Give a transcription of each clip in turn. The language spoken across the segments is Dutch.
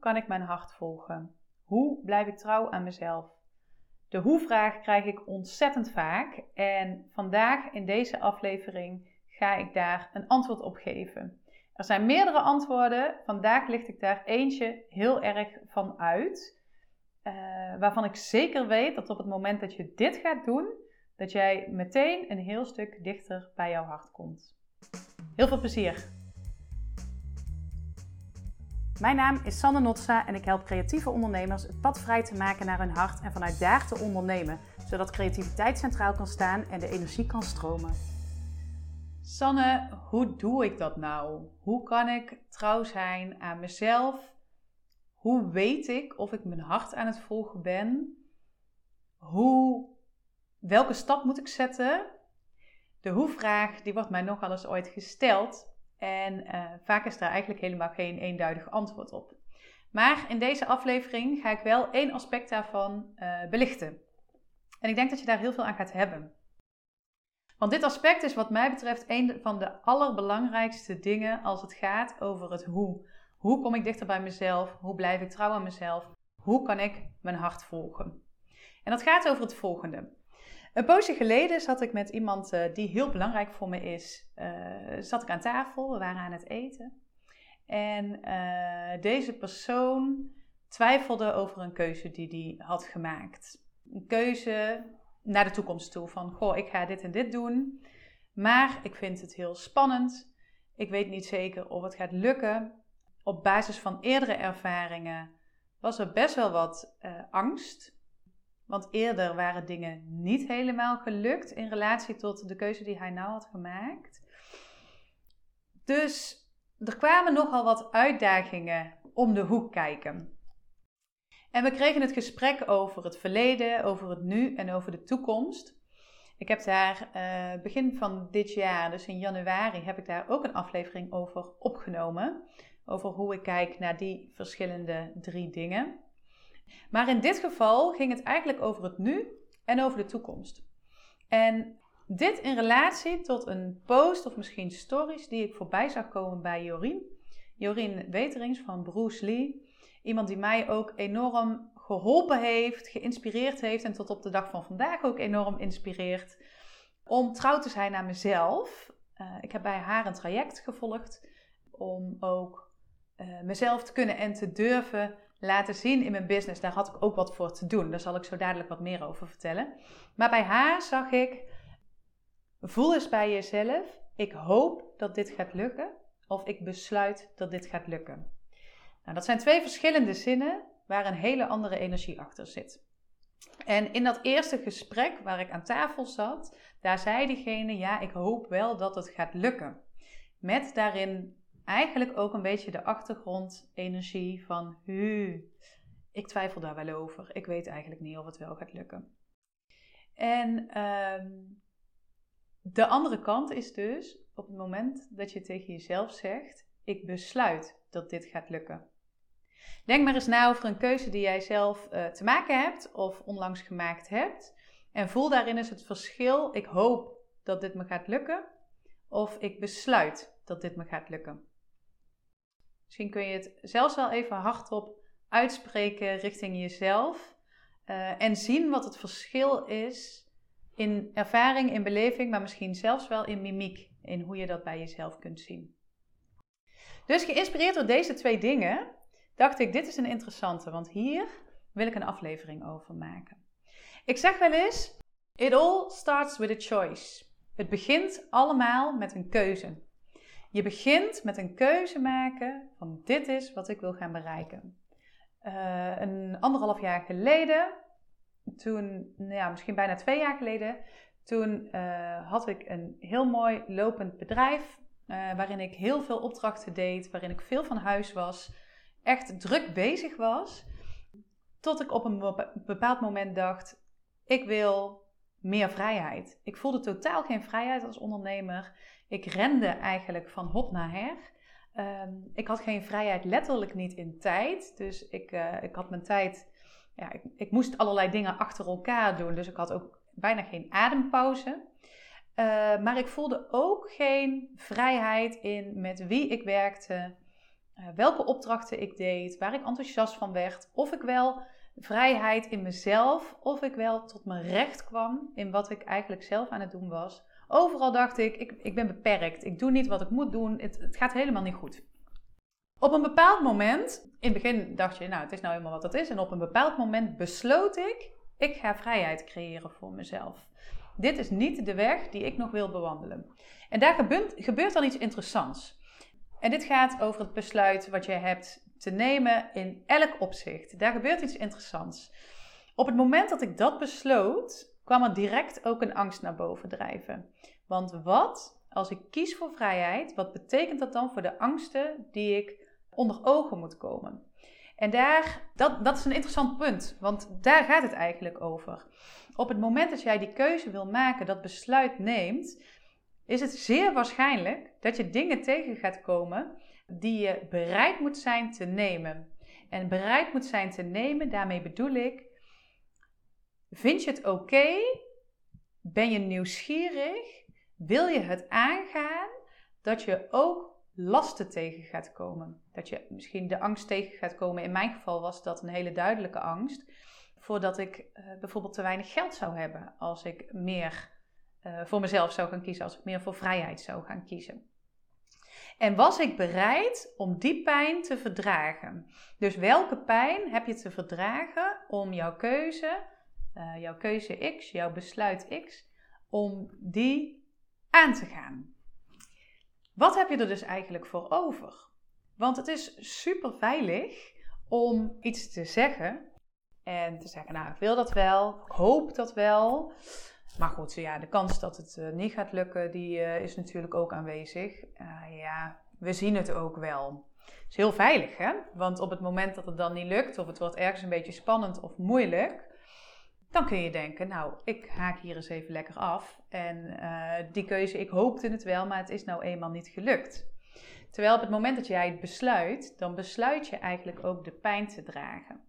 kan ik mijn hart volgen? Hoe blijf ik trouw aan mezelf? De hoe-vraag krijg ik ontzettend vaak en vandaag in deze aflevering ga ik daar een antwoord op geven. Er zijn meerdere antwoorden, vandaag licht ik daar eentje heel erg van uit, uh, waarvan ik zeker weet dat op het moment dat je dit gaat doen, dat jij meteen een heel stuk dichter bij jouw hart komt. Heel veel plezier! Mijn naam is Sanne Notsa en ik help creatieve ondernemers het pad vrij te maken naar hun hart en vanuit daar te ondernemen, zodat creativiteit centraal kan staan en de energie kan stromen. Sanne, hoe doe ik dat nou? Hoe kan ik trouw zijn aan mezelf? Hoe weet ik of ik mijn hart aan het volgen ben? Hoe, welke stap moet ik zetten? De hoe-vraag die wordt mij nogal eens ooit gesteld en uh, vaak is daar eigenlijk helemaal geen eenduidig antwoord op. Maar in deze aflevering ga ik wel één aspect daarvan uh, belichten. En ik denk dat je daar heel veel aan gaat hebben. Want dit aspect is wat mij betreft een van de allerbelangrijkste dingen als het gaat over het hoe. Hoe kom ik dichter bij mezelf? Hoe blijf ik trouw aan mezelf? Hoe kan ik mijn hart volgen? En dat gaat over het volgende. Een poosje geleden zat ik met iemand uh, die heel belangrijk voor me is. Uh, zat ik aan tafel, we waren aan het eten. En uh, deze persoon twijfelde over een keuze die hij had gemaakt. Een keuze naar de toekomst toe. Van, goh, ik ga dit en dit doen. Maar ik vind het heel spannend. Ik weet niet zeker of het gaat lukken. Op basis van eerdere ervaringen was er best wel wat angst want eerder waren dingen niet helemaal gelukt in relatie tot de keuze die hij nou had gemaakt. Dus er kwamen nogal wat uitdagingen om de hoek kijken. En we kregen het gesprek over het verleden, over het nu en over de toekomst. Ik heb daar uh, begin van dit jaar, dus in januari, heb ik daar ook een aflevering over opgenomen. Over hoe ik kijk naar die verschillende drie dingen. Maar in dit geval ging het eigenlijk over het nu en over de toekomst. En dit in relatie tot een post of misschien stories die ik voorbij zag komen bij Jorien. Jorien Weterings van Bruce Lee. Iemand die mij ook enorm geholpen heeft, geïnspireerd heeft en tot op de dag van vandaag ook enorm inspireert om trouw te zijn aan mezelf. Uh, ik heb bij haar een traject gevolgd om ook uh, mezelf te kunnen en te durven laten zien in mijn business. Daar had ik ook wat voor te doen. Daar zal ik zo dadelijk wat meer over vertellen. Maar bij haar zag ik, voel eens bij jezelf, ik hoop dat dit gaat lukken. Of ik besluit dat dit gaat lukken. Nou, dat zijn twee verschillende zinnen waar een hele andere energie achter zit. En in dat eerste gesprek waar ik aan tafel zat, daar zei diegene: Ja, ik hoop wel dat het gaat lukken. Met daarin eigenlijk ook een beetje de achtergrondenergie van hu, ik twijfel daar wel over. Ik weet eigenlijk niet of het wel gaat lukken. En ehm, de andere kant is dus op het moment dat je tegen jezelf zegt: ik besluit dat dit gaat lukken. Denk maar eens na over een keuze die jij zelf uh, te maken hebt of onlangs gemaakt hebt. En voel daarin eens het verschil. Ik hoop dat dit me gaat lukken. Of ik besluit dat dit me gaat lukken. Misschien kun je het zelfs wel even hardop uitspreken richting jezelf. Uh, en zien wat het verschil is in ervaring, in beleving, maar misschien zelfs wel in mimiek. In hoe je dat bij jezelf kunt zien. Dus geïnspireerd door deze twee dingen, dacht ik: dit is een interessante, want hier wil ik een aflevering over maken. Ik zeg wel eens: It all starts with a choice. Het begint allemaal met een keuze. Je begint met een keuze maken van dit is wat ik wil gaan bereiken. Uh, een anderhalf jaar geleden, toen, nou ja, misschien bijna twee jaar geleden, toen uh, had ik een heel mooi lopend bedrijf. Uh, waarin ik heel veel opdrachten deed, waarin ik veel van huis was, echt druk bezig was. Tot ik op een bepaald moment dacht: ik wil meer vrijheid. Ik voelde totaal geen vrijheid als ondernemer. Ik rende eigenlijk van hop naar her. Ehm, ik had geen vrijheid, letterlijk niet in tijd. Dus ik, uh, ik had mijn tijd. Ja, ik, ik, moest allerlei dingen achter elkaar doen. Dus ik had ook bijna geen adempauze. Uh, maar ik voelde ook geen vrijheid in met wie ik werkte, eh, welke opdrachten ik deed, waar ik enthousiast van werd, of ik wel vrijheid in mezelf, of ik wel tot mijn recht kwam in wat ik eigenlijk zelf aan het doen was. Overal dacht ik, ik, ik ben beperkt, ik doe niet wat ik moet doen, het, het gaat helemaal niet goed. Op een bepaald moment, in het begin dacht je, nou het is nou helemaal wat het is, en op een bepaald moment besloot ik, ik ga vrijheid creëren voor mezelf. Dit is niet de weg die ik nog wil bewandelen. En daar gebeurt, gebeurt dan iets interessants. En dit gaat over het besluit wat je hebt te nemen in elk opzicht. Daar gebeurt iets interessants. Op het moment dat ik dat besloot, kwam er direct ook een angst naar boven drijven. Want wat als ik kies voor vrijheid, wat betekent dat dan voor de angsten die ik onder ogen moet komen? En daar, dat, dat is een interessant punt, want daar gaat het eigenlijk over. Op het moment dat jij die keuze wil maken, dat besluit neemt, is het zeer waarschijnlijk dat je dingen tegen gaat komen die je bereid moet zijn te nemen. En bereid moet zijn te nemen, daarmee bedoel ik, vind je het oké? Ben je nieuwsgierig? Wil je het aangaan? Dat je ook lasten tegen gaat komen. Dat je misschien de angst tegen gaat komen. In mijn geval was dat een hele duidelijke angst. Voordat ik uh, bijvoorbeeld te weinig geld zou hebben. Als ik meer uh, voor mezelf zou gaan kiezen. Als ik meer voor vrijheid zou gaan kiezen. En was ik bereid om die pijn te verdragen? Dus welke pijn heb je te verdragen om jouw keuze, uh, jouw keuze X, jouw besluit X, om die aan te gaan? Wat heb je er dus eigenlijk voor over? Want het is super veilig om iets te zeggen en te zeggen, nou, ik wil dat wel, ik hoop dat wel. Maar goed, ja, de kans dat het uh, niet gaat lukken, die uh, is natuurlijk ook aanwezig. Uh, ja, we zien het ook wel. Het is heel veilig, hè? Want op het moment dat het dan niet lukt, of het wordt ergens een beetje spannend of moeilijk, dan kun je denken, nou, ik haak hier eens even lekker af. En die keuze, ik hoopte het wel, maar het is nou eenmaal niet gelukt. Terwijl op het moment dat jij het besluit, dan besluit je eigenlijk ook de pijn te dragen.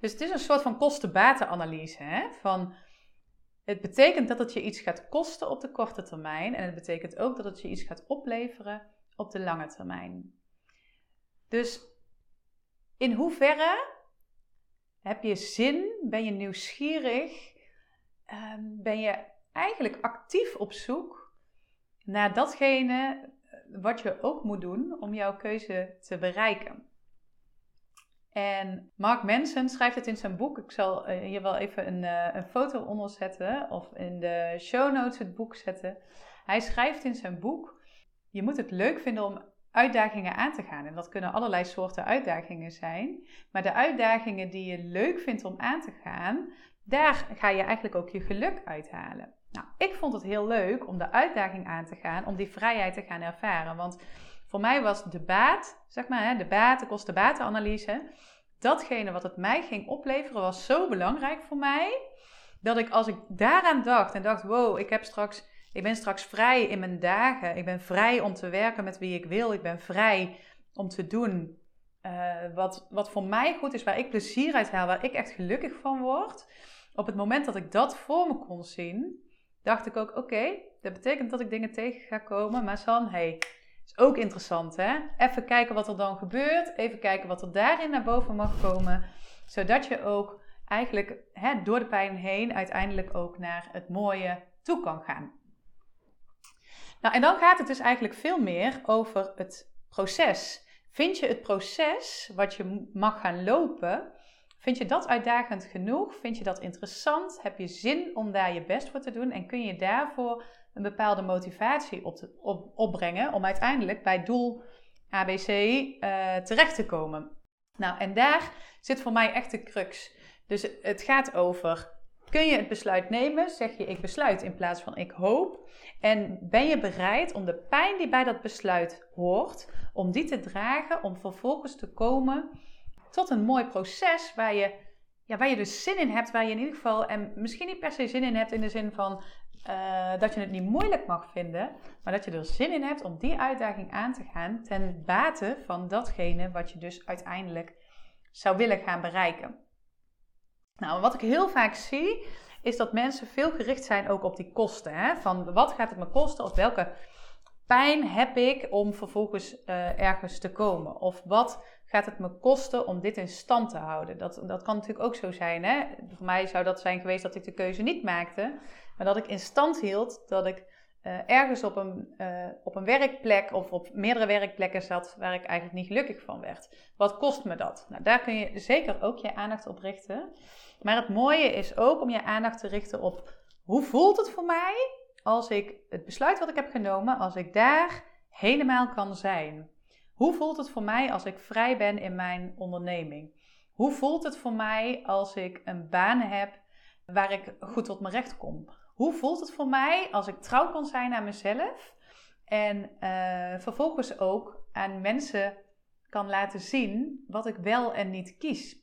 Dus het is een soort van kosten-batenanalyse, hè? Van het betekent dat het je iets gaat kosten op de korte termijn en het betekent ook dat het je iets gaat opleveren op de lange termijn. Dus in hoeverre heb je zin, ben je nieuwsgierig, ehm, ben je eigenlijk actief op zoek naar datgene wat je ook moet doen om jouw keuze te bereiken. En Mark Manson schrijft het in zijn boek. Ik zal eh, hier wel even een, uh, een foto onder zetten of in de show notes het boek zetten. Hij schrijft in zijn boek: Je moet het leuk vinden om uitdagingen aan te gaan. En dat kunnen allerlei soorten uitdagingen zijn. Maar de uitdagingen die je leuk vindt om aan te gaan, daar ga je eigenlijk ook je geluk uithalen. Nou, ik vond het heel leuk om de uitdaging aan te gaan, om die vrijheid te gaan ervaren. Want voor mij was de baat, zeg maar, de baat, de kosten-batenanalyse, datgene wat het mij ging opleveren, was zo belangrijk voor mij. Dat ik als ik daaraan dacht en dacht, wow, ik, heb straks, ik ben straks vrij in mijn dagen. Ik ben vrij om te werken met wie ik wil. Ik ben vrij om te doen uh, wat, wat voor mij goed is, waar ik plezier uit haal, waar ik echt gelukkig van word. Op het moment dat ik dat voor me kon zien, dacht ik ook, oké, dat betekent dat ik dingen tegen ga komen. Maar San, hey, is ook interessant, hè? Even kijken wat er dan gebeurt. Even kijken wat er daarin naar boven mag komen. Zodat je ook eigenlijk hè, door de pijn heen uiteindelijk ook naar het mooie toe kan gaan. Nou, en dan gaat het dus eigenlijk veel meer over het proces. Vind je het proces wat je mag gaan lopen, vind je dat uitdagend genoeg? Vind je dat interessant? Heb je zin om daar je best voor te doen? En kun je daarvoor een bepaalde motivatie op, op opbrengen om uiteindelijk bij doel ABC eh, terecht te komen. Nou, en daar zit voor mij echt de crux. Dus het gaat over, kun je het besluit nemen? Zeg je ik besluit in plaats van ik hoop? En ben je bereid om de pijn die bij dat besluit hoort, om die te dragen, om vervolgens te komen tot een mooi proces waar je, ja, waar je dus zin in hebt, waar je in ieder geval, en misschien niet per se zin in hebt in de zin van uh, dat je het niet moeilijk mag vinden, maar dat je er zin in hebt om die uitdaging aan te gaan ten bate van datgene wat je dus uiteindelijk zou willen gaan bereiken. Nou, wat ik heel vaak zie, is dat mensen veel gericht zijn ook op die kosten. Hè? Van wat gaat het me kosten of welke pijn heb ik om vervolgens uh, ergens te komen? Of wat gaat het me kosten om dit in stand te houden? Dat, dat kan natuurlijk ook zo zijn. Hè? Voor mij zou dat zijn geweest dat ik de keuze niet maakte, maar dat ik in stand hield dat ik uh, ergens op een, uh, op een werkplek of op meerdere werkplekken zat waar ik eigenlijk niet gelukkig van werd. Wat kost me dat? Nou, daar kun je zeker ook je aandacht op richten. Maar het mooie is ook om je aandacht te richten op hoe voelt het voor mij als ik het besluit wat ik heb genomen, als ik daar helemaal kan zijn. Hoe voelt het voor mij als ik vrij ben in mijn onderneming? Hoe voelt het voor mij als ik een baan heb waar ik goed tot mijn recht kom? Hoe voelt het voor mij als ik trouw kan zijn aan mezelf en uh, vervolgens ook aan mensen kan laten zien wat ik wel en niet kies?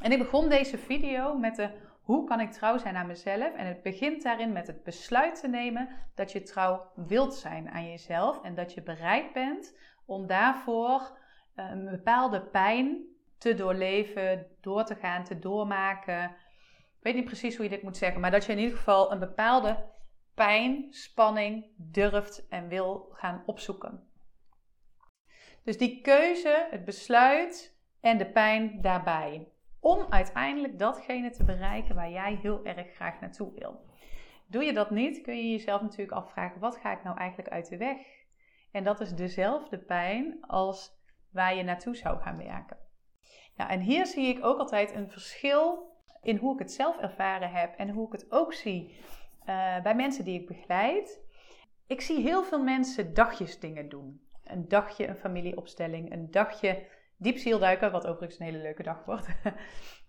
En ik begon deze video met de hoe kan ik trouw zijn aan mezelf? En het begint daarin met het besluit te nemen dat je trouw wilt zijn aan jezelf en dat je bereid bent om daarvoor eh, een bepaalde pijn te doorleven, door te gaan, te doormaken. Ik weet niet precies hoe je dit moet zeggen, maar dat je in ieder geval een bepaalde pijn, spanning durft en wil gaan opzoeken. Dus die keuze, het besluit en de pijn daarbij. Om uiteindelijk datgene te bereiken waar jij heel erg graag naartoe wil. Doe je dat niet, kun je jezelf natuurlijk afvragen: wat ga ik nou eigenlijk uit de weg? En dat is dezelfde pijn als waar je naartoe zou gaan werken. Nou, en hier zie ik ook altijd een verschil in hoe ik het zelf ervaren heb en hoe ik het ook zie uh, bij mensen die ik begeleid. Ik zie heel veel mensen dagjes dingen doen. Een dagje een familieopstelling, een dagje diepzielduiken, wat overigens een hele leuke dag wordt.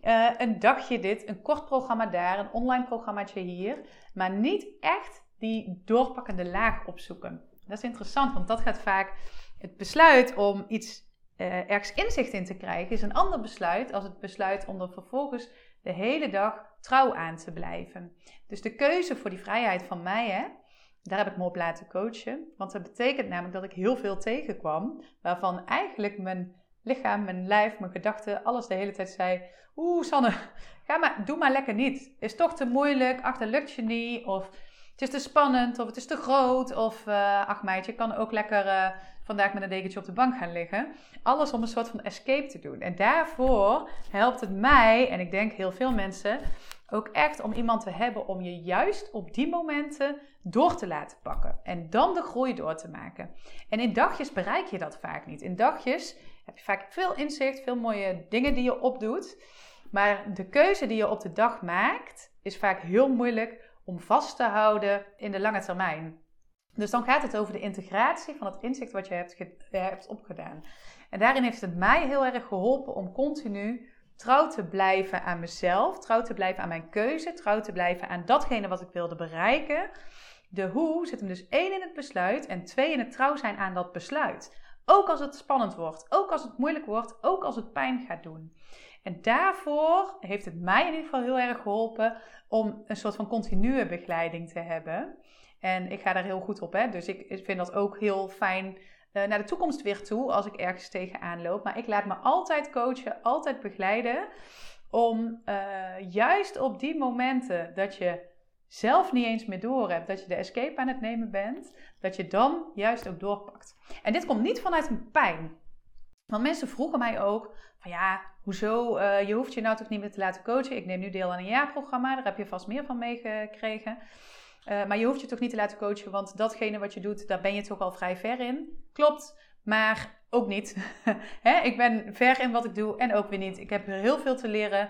uh, een dagje dit, een kort programma daar, een online programmaatje hier. Maar niet echt die doorpakkende laag opzoeken. Dat is interessant, want dat gaat vaak het besluit om iets uh, ergens inzicht in te krijgen, is een ander besluit als het besluit om er vervolgens de hele dag trouw aan te blijven. Dus de keuze voor die vrijheid van mij, hè, daar heb ik me op laten coachen. Want dat betekent namelijk dat ik heel veel tegenkwam, waarvan eigenlijk mijn lichaam, mijn lijf, mijn gedachten, alles de hele tijd zei: Oeh, Sanne, ga maar, doe maar lekker niet. Is toch te moeilijk, ach, lukt je niet. Of het is te spannend, of het is te groot. Of uh, ach, meidje, je kan ook lekker uh, vandaag met een dekentje op de bank gaan liggen. Alles om een soort van escape te doen. En daarvoor helpt het mij, en ik denk heel veel mensen, ook echt om iemand te hebben om je juist op die momenten door te laten pakken. En dan de groei door te maken. En in dagjes bereik je dat vaak niet. In dagjes heb je vaak veel inzicht, veel mooie dingen die je opdoet. Maar de keuze die je op de dag maakt, is vaak heel moeilijk om vast te houden in de lange termijn. Dus dan gaat het over de integratie van het inzicht wat je hebt, hebt opgedaan. En daarin heeft het mij heel erg geholpen om continu trouw te blijven aan mezelf, trouw te blijven aan mijn keuze, trouw te blijven aan datgene wat ik wilde bereiken. De hoe zit hem dus één in het besluit en twee in het trouw zijn aan dat besluit. Ook als het spannend wordt, ook als het moeilijk wordt, ook als het pijn gaat doen. En daarvoor heeft het mij in ieder geval heel erg geholpen om een soort van continue begeleiding te hebben. En ik ga daar heel goed op, hè? dus ik vind dat ook heel fijn uh, naar de toekomst weer toe als ik ergens tegenaan loop. Maar ik laat me altijd coachen, altijd begeleiden. Om uh, juist op die momenten dat je zelf niet eens meer door hebt, dat je de escape aan het nemen bent, dat je dan juist ook doorpakt. En dit komt niet vanuit een pijn. Want mensen vroegen mij ook van ja, hoezo, uh, je hoeft je nou toch niet meer te laten coachen. Ik neem nu deel aan een jaarprogramma, daar heb je vast meer van meegekregen. Uh, maar je hoeft je toch niet te laten coachen, want datgene wat je doet, daar ben je toch al vrij ver in. Klopt, maar ook niet. ik ben ver in wat ik doe en ook weer niet. Ik heb heel veel te leren.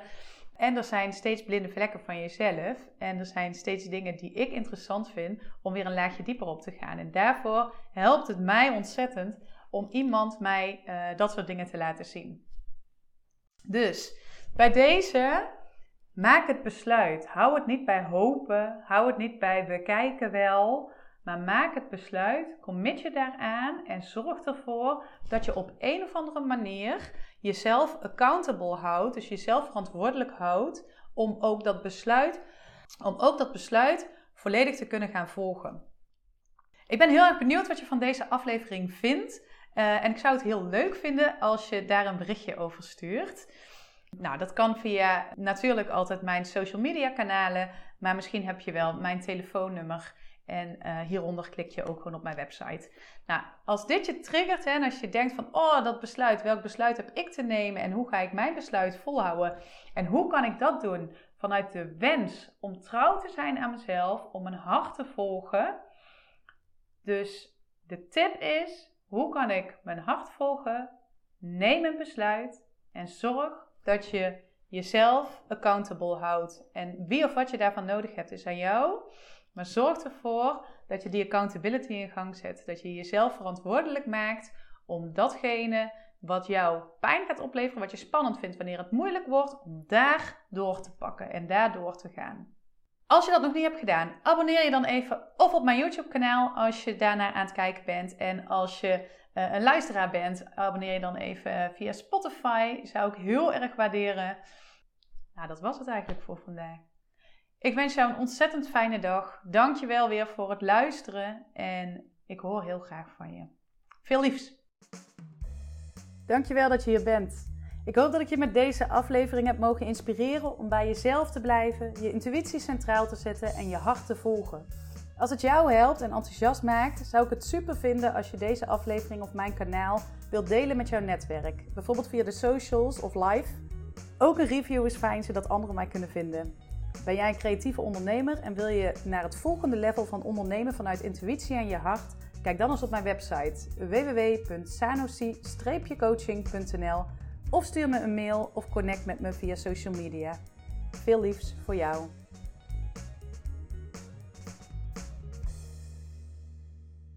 En er zijn steeds blinde vlekken van jezelf. En er zijn steeds dingen die ik interessant vind om weer een laagje dieper op te gaan. En daarvoor helpt het mij ontzettend om iemand mij uh, dat soort dingen te laten zien. Dus bij deze maak het besluit. Hou het niet bij hopen. Hou het niet bij we kijken wel. Maar maak het besluit, commit je daaraan en zorg ervoor dat je op een of andere manier jezelf accountable houdt, dus jezelf verantwoordelijk houdt om ook dat besluit, om ook dat besluit volledig te kunnen gaan volgen. Ik ben heel erg benieuwd wat je van deze aflevering vindt. Uh, en ik zou het heel leuk vinden als je daar een berichtje over stuurt. Nou, dat kan via natuurlijk altijd mijn social media kanalen, maar misschien heb je wel mijn telefoonnummer En uh, hieronder klik je ook gewoon op mijn website. Nou, als dit je triggert en als je denkt van, oh, dat besluit, welk besluit heb ik te nemen en hoe ga ik mijn besluit volhouden en hoe kan ik dat doen vanuit de wens om trouw te zijn aan mezelf, om mijn hart te volgen. Dus de tip is, hoe kan ik mijn hart volgen? Neem een besluit en zorg dat je jezelf accountable houdt. En wie of wat je daarvan nodig hebt, is aan jou. Maar zorg ervoor dat je die accountability in gang zet. Dat je jezelf verantwoordelijk maakt om datgene wat jou pijn gaat opleveren, wat je spannend vindt wanneer het moeilijk wordt, om daar door te pakken en daar door te gaan. Als je dat nog niet hebt gedaan, abonneer je dan even of op mijn YouTube kanaal als je daarnaar aan het kijken bent. En als je uh, een luisteraar bent, abonneer je dan even via Spotify. Zou ik heel erg waarderen. Nou, dat was het eigenlijk voor vandaag. Ik wens jou een ontzettend fijne dag. Dank je wel weer voor het luisteren en ik hoor heel graag van je. Veel liefs. Dankjewel dat je hier bent. Ik hoop dat ik je met deze aflevering heb mogen inspireren om bij jezelf te blijven, je intuïtie centraal te zetten en je hart te volgen. Als het jou helpt en enthousiast maakt, zou ik het super vinden als je deze aflevering op mijn kanaal wilt delen met jouw netwerk. Bijvoorbeeld via de socials of live. Ook een review is fijn zodat anderen mij kunnen vinden. Ben jij een creatieve ondernemer en wil je naar het volgende level van ondernemen vanuit intuïtie en je hart? Kijk dan eens op mijn website www.sanosi-coaching.nl of stuur me een mail of connect met me via social media. Veel liefs voor jou.